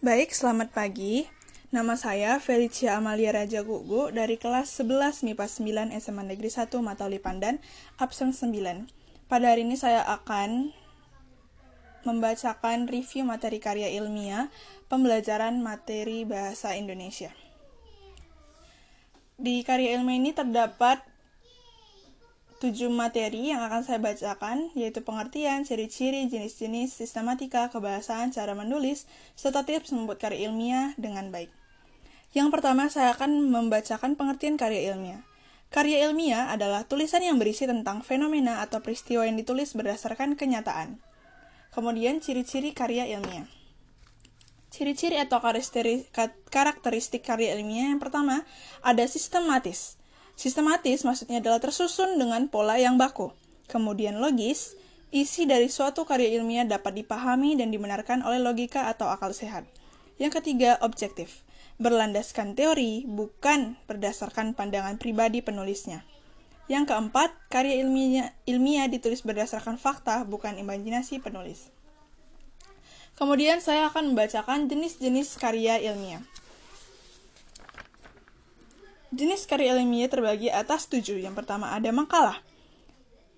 Baik, selamat pagi. Nama saya Felicia Amalia Raja Gugu dari kelas 11 MIPA 9 SMA Negeri 1 Matauli Pandan, absen 9. Pada hari ini saya akan membacakan review materi karya ilmiah pembelajaran materi bahasa Indonesia. Di karya ilmiah ini terdapat tujuh materi yang akan saya bacakan, yaitu pengertian, ciri-ciri, jenis-jenis, sistematika, kebahasaan, cara menulis, serta tips membuat karya ilmiah dengan baik. Yang pertama, saya akan membacakan pengertian karya ilmiah. Karya ilmiah adalah tulisan yang berisi tentang fenomena atau peristiwa yang ditulis berdasarkan kenyataan. Kemudian, ciri-ciri karya ilmiah. Ciri-ciri atau karakteristik karya ilmiah yang pertama, ada sistematis. Sistematis maksudnya adalah tersusun dengan pola yang baku. Kemudian logis, isi dari suatu karya ilmiah dapat dipahami dan dibenarkan oleh logika atau akal sehat. Yang ketiga, objektif. Berlandaskan teori, bukan berdasarkan pandangan pribadi penulisnya. Yang keempat, karya ilmiah, ilmiah ditulis berdasarkan fakta, bukan imajinasi penulis. Kemudian saya akan membacakan jenis-jenis karya ilmiah. Jenis karya ilmiah terbagi atas tujuh. Yang pertama ada makalah.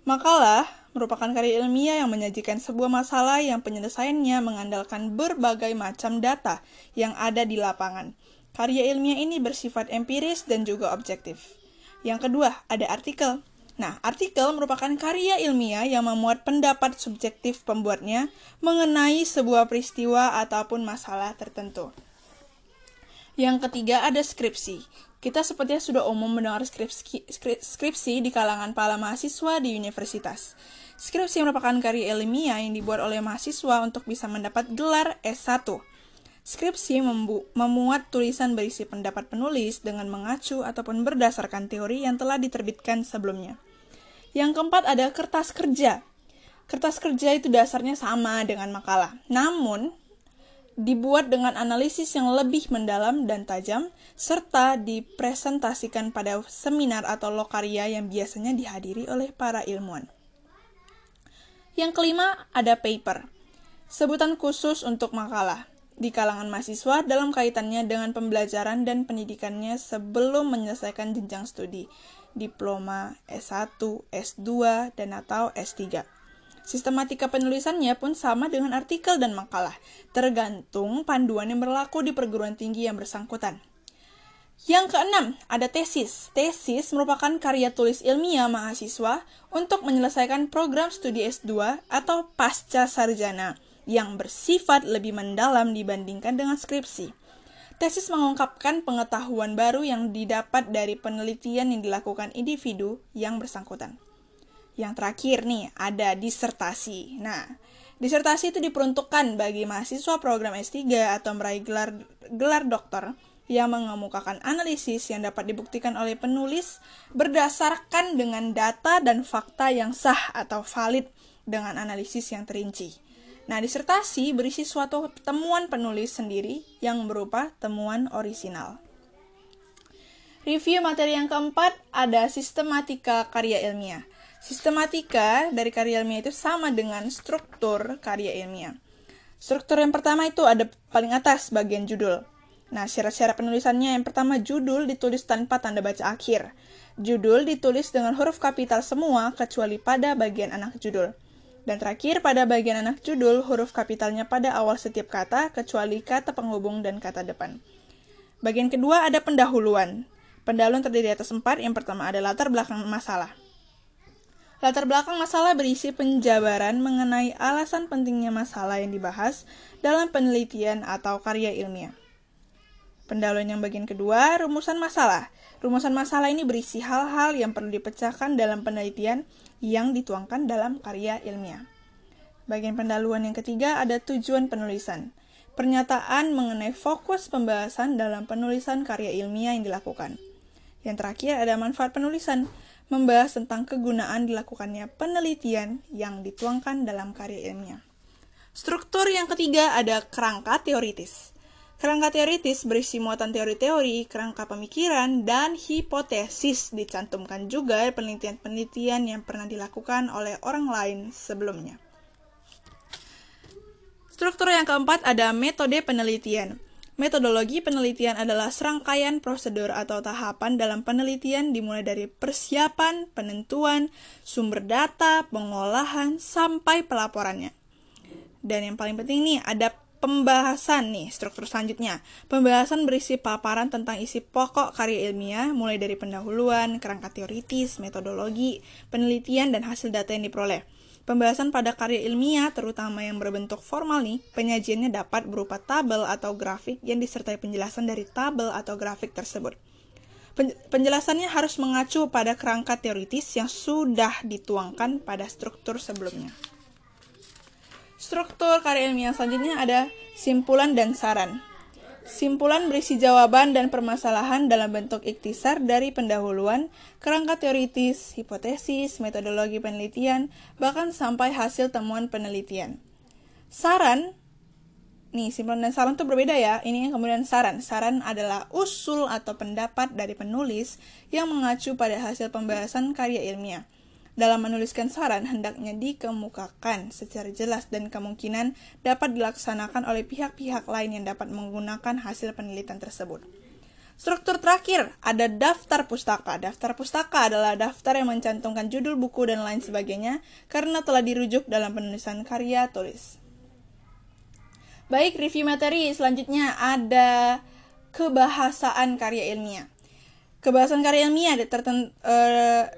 Makalah merupakan karya ilmiah yang menyajikan sebuah masalah yang penyelesaiannya mengandalkan berbagai macam data yang ada di lapangan. Karya ilmiah ini bersifat empiris dan juga objektif. Yang kedua, ada artikel. Nah, artikel merupakan karya ilmiah yang memuat pendapat subjektif pembuatnya mengenai sebuah peristiwa ataupun masalah tertentu. Yang ketiga ada skripsi. Kita sepertinya sudah umum mendengar skripsi, skripsi di kalangan para mahasiswa di universitas. Skripsi merupakan karya ilmiah yang dibuat oleh mahasiswa untuk bisa mendapat gelar S1. Skripsi memuat tulisan berisi pendapat penulis dengan mengacu ataupun berdasarkan teori yang telah diterbitkan sebelumnya. Yang keempat ada kertas kerja. Kertas kerja itu dasarnya sama dengan makalah. Namun, dibuat dengan analisis yang lebih mendalam dan tajam, serta dipresentasikan pada seminar atau lokaria yang biasanya dihadiri oleh para ilmuwan. Yang kelima, ada paper, sebutan khusus untuk makalah di kalangan mahasiswa dalam kaitannya dengan pembelajaran dan pendidikannya sebelum menyelesaikan jenjang studi, diploma S1, S2, dan atau S3. Sistematika penulisannya pun sama dengan artikel dan makalah, tergantung panduan yang berlaku di perguruan tinggi yang bersangkutan. Yang keenam, ada tesis. Tesis merupakan karya tulis ilmiah mahasiswa untuk menyelesaikan program studi S2 atau pasca sarjana yang bersifat lebih mendalam dibandingkan dengan skripsi. Tesis mengungkapkan pengetahuan baru yang didapat dari penelitian yang dilakukan individu yang bersangkutan. Yang terakhir nih, ada disertasi. Nah, disertasi itu diperuntukkan bagi mahasiswa program S3 atau meraih gelar, gelar dokter yang mengemukakan analisis yang dapat dibuktikan oleh penulis berdasarkan dengan data dan fakta yang sah atau valid dengan analisis yang terinci. Nah, disertasi berisi suatu temuan penulis sendiri yang berupa temuan orisinal. Review materi yang keempat ada sistematika karya ilmiah. Sistematika dari karya ilmiah itu sama dengan struktur karya ilmiah. Struktur yang pertama itu ada paling atas bagian judul. Nah, syarat-syarat penulisannya yang pertama judul ditulis tanpa tanda baca akhir. Judul ditulis dengan huruf kapital semua kecuali pada bagian anak judul. Dan terakhir pada bagian anak judul huruf kapitalnya pada awal setiap kata kecuali kata penghubung dan kata depan. Bagian kedua ada pendahuluan. Pendahuluan terdiri atas empat. Yang pertama ada latar belakang masalah. Latar belakang masalah berisi penjabaran mengenai alasan pentingnya masalah yang dibahas dalam penelitian atau karya ilmiah. Pendahuluan yang bagian kedua, rumusan masalah. Rumusan masalah ini berisi hal-hal yang perlu dipecahkan dalam penelitian yang dituangkan dalam karya ilmiah. Bagian pendahuluan yang ketiga ada tujuan penulisan. Pernyataan mengenai fokus pembahasan dalam penulisan karya ilmiah yang dilakukan. Yang terakhir ada manfaat penulisan membahas tentang kegunaan dilakukannya penelitian yang dituangkan dalam karya ilmiah. Struktur yang ketiga ada kerangka teoritis. Kerangka teoritis berisi muatan teori-teori, kerangka pemikiran, dan hipotesis dicantumkan juga penelitian-penelitian yang pernah dilakukan oleh orang lain sebelumnya. Struktur yang keempat ada metode penelitian. Metodologi penelitian adalah serangkaian prosedur atau tahapan dalam penelitian dimulai dari persiapan, penentuan, sumber data, pengolahan, sampai pelaporannya. Dan yang paling penting nih, ada pembahasan nih, struktur selanjutnya. Pembahasan berisi paparan tentang isi pokok karya ilmiah, mulai dari pendahuluan, kerangka teoritis, metodologi, penelitian, dan hasil data yang diperoleh. Pembahasan pada karya ilmiah, terutama yang berbentuk formal nih, penyajiannya dapat berupa tabel atau grafik yang disertai penjelasan dari tabel atau grafik tersebut. Penjelasannya harus mengacu pada kerangka teoritis yang sudah dituangkan pada struktur sebelumnya. Struktur karya ilmiah selanjutnya ada simpulan dan saran. Simpulan berisi jawaban dan permasalahan dalam bentuk iktisar dari pendahuluan, kerangka teoritis, hipotesis, metodologi penelitian, bahkan sampai hasil temuan penelitian. Saran, nih simpulan dan saran itu berbeda ya, ini yang kemudian saran. Saran adalah usul atau pendapat dari penulis yang mengacu pada hasil pembahasan karya ilmiah. Dalam menuliskan saran, hendaknya dikemukakan secara jelas dan kemungkinan dapat dilaksanakan oleh pihak-pihak lain yang dapat menggunakan hasil penelitian tersebut. Struktur terakhir ada daftar pustaka. Daftar pustaka adalah daftar yang mencantumkan judul buku dan lain sebagainya karena telah dirujuk dalam penulisan karya tulis. Baik, review materi selanjutnya ada kebahasaan karya ilmiah. Kebahasaan karya ilmiah terten, uh,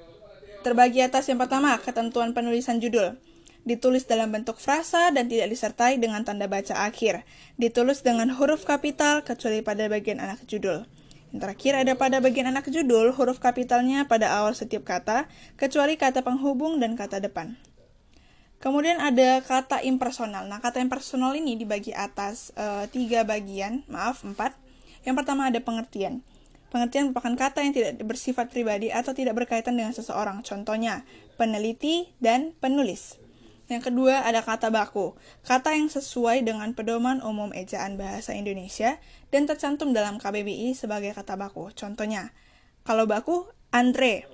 Terbagi atas yang pertama, ketentuan penulisan judul. Ditulis dalam bentuk frasa dan tidak disertai dengan tanda baca akhir. Ditulis dengan huruf kapital kecuali pada bagian anak judul. Yang terakhir ada pada bagian anak judul, huruf kapitalnya pada awal setiap kata, kecuali kata penghubung dan kata depan. Kemudian ada kata impersonal. Nah, kata impersonal ini dibagi atas e, tiga bagian, maaf, empat. Yang pertama ada pengertian. Pengertian merupakan kata yang tidak bersifat pribadi atau tidak berkaitan dengan seseorang. Contohnya, peneliti dan penulis. Yang kedua ada kata baku, kata yang sesuai dengan pedoman umum ejaan bahasa Indonesia dan tercantum dalam KBBI sebagai kata baku. Contohnya, kalau baku, antre.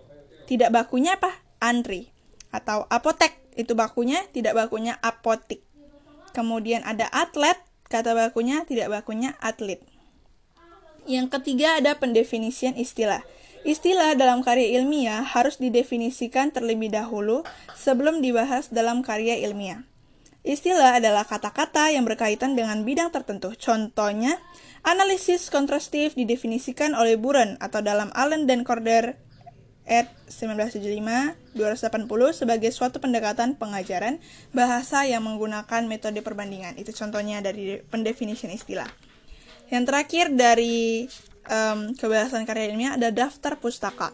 Tidak bakunya apa? Antri. Atau apotek, itu bakunya, tidak bakunya apotik. Kemudian ada atlet, kata bakunya, tidak bakunya atlet. Yang ketiga ada pendefinisian istilah. Istilah dalam karya ilmiah harus didefinisikan terlebih dahulu sebelum dibahas dalam karya ilmiah. Istilah adalah kata-kata yang berkaitan dengan bidang tertentu. Contohnya, analisis kontrastif didefinisikan oleh Buren atau dalam Allen dan Corder ed 1975-280 sebagai suatu pendekatan pengajaran bahasa yang menggunakan metode perbandingan. Itu contohnya dari pendefinisian istilah. Yang terakhir dari um, kebebasan karya ilmiah ada daftar pustaka.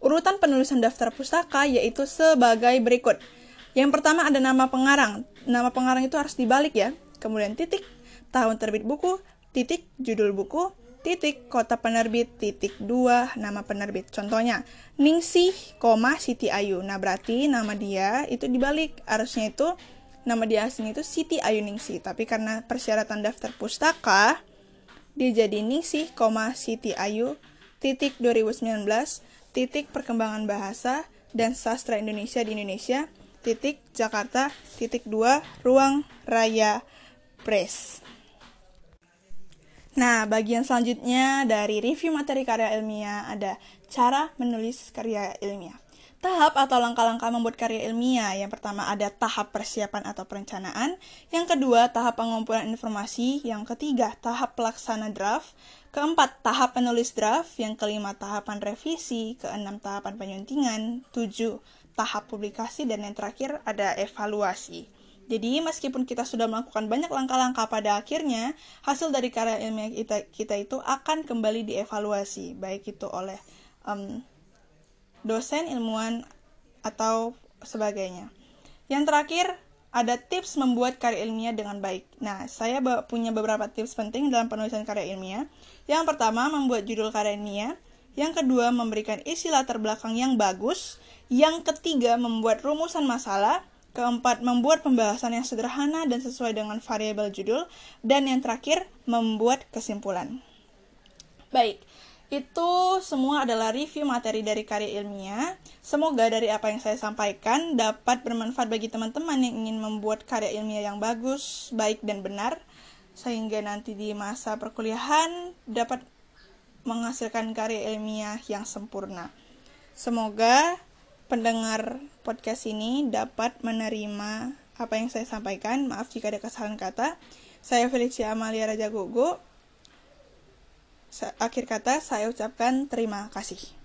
Urutan penulisan daftar pustaka yaitu sebagai berikut. Yang pertama ada nama pengarang. Nama pengarang itu harus dibalik ya. Kemudian titik, tahun terbit buku, titik, judul buku, titik, kota penerbit, titik, dua, nama penerbit. Contohnya, Ningsih, koma, Siti Ayu. Nah, berarti nama dia itu dibalik. Harusnya itu, nama dia asing itu Siti Ayu Ningsih. Tapi karena persyaratan daftar pustaka, dia jadi Ningsih, Siti Ayu, titik 2019, titik perkembangan bahasa dan sastra Indonesia di Indonesia, titik Jakarta, titik 2, Ruang Raya Press. Nah, bagian selanjutnya dari review materi karya ilmiah ada cara menulis karya ilmiah. Tahap atau langkah-langkah membuat karya ilmiah. Yang pertama ada tahap persiapan atau perencanaan. Yang kedua, tahap pengumpulan informasi. Yang ketiga, tahap pelaksana draft. Keempat, tahap penulis draft. Yang kelima, tahapan revisi. Keenam, tahapan penyuntingan. Tujuh, tahap publikasi. Dan yang terakhir ada evaluasi. Jadi, meskipun kita sudah melakukan banyak langkah-langkah pada akhirnya, hasil dari karya ilmiah kita, kita itu akan kembali dievaluasi, baik itu oleh um, dosen, ilmuwan, atau sebagainya. Yang terakhir, ada tips membuat karya ilmiah dengan baik. Nah, saya punya beberapa tips penting dalam penulisan karya ilmiah. Yang pertama, membuat judul karya ilmiah. Yang kedua, memberikan isi latar belakang yang bagus. Yang ketiga, membuat rumusan masalah. Keempat, membuat pembahasan yang sederhana dan sesuai dengan variabel judul. Dan yang terakhir, membuat kesimpulan. Baik, itu semua adalah review materi dari karya ilmiah. Semoga dari apa yang saya sampaikan dapat bermanfaat bagi teman-teman yang ingin membuat karya ilmiah yang bagus, baik dan benar, sehingga nanti di masa perkuliahan dapat menghasilkan karya ilmiah yang sempurna. Semoga pendengar podcast ini dapat menerima apa yang saya sampaikan. Maaf jika ada kesalahan kata. Saya Felicia Amalia Raja Gogo akhir kata saya ucapkan terima kasih.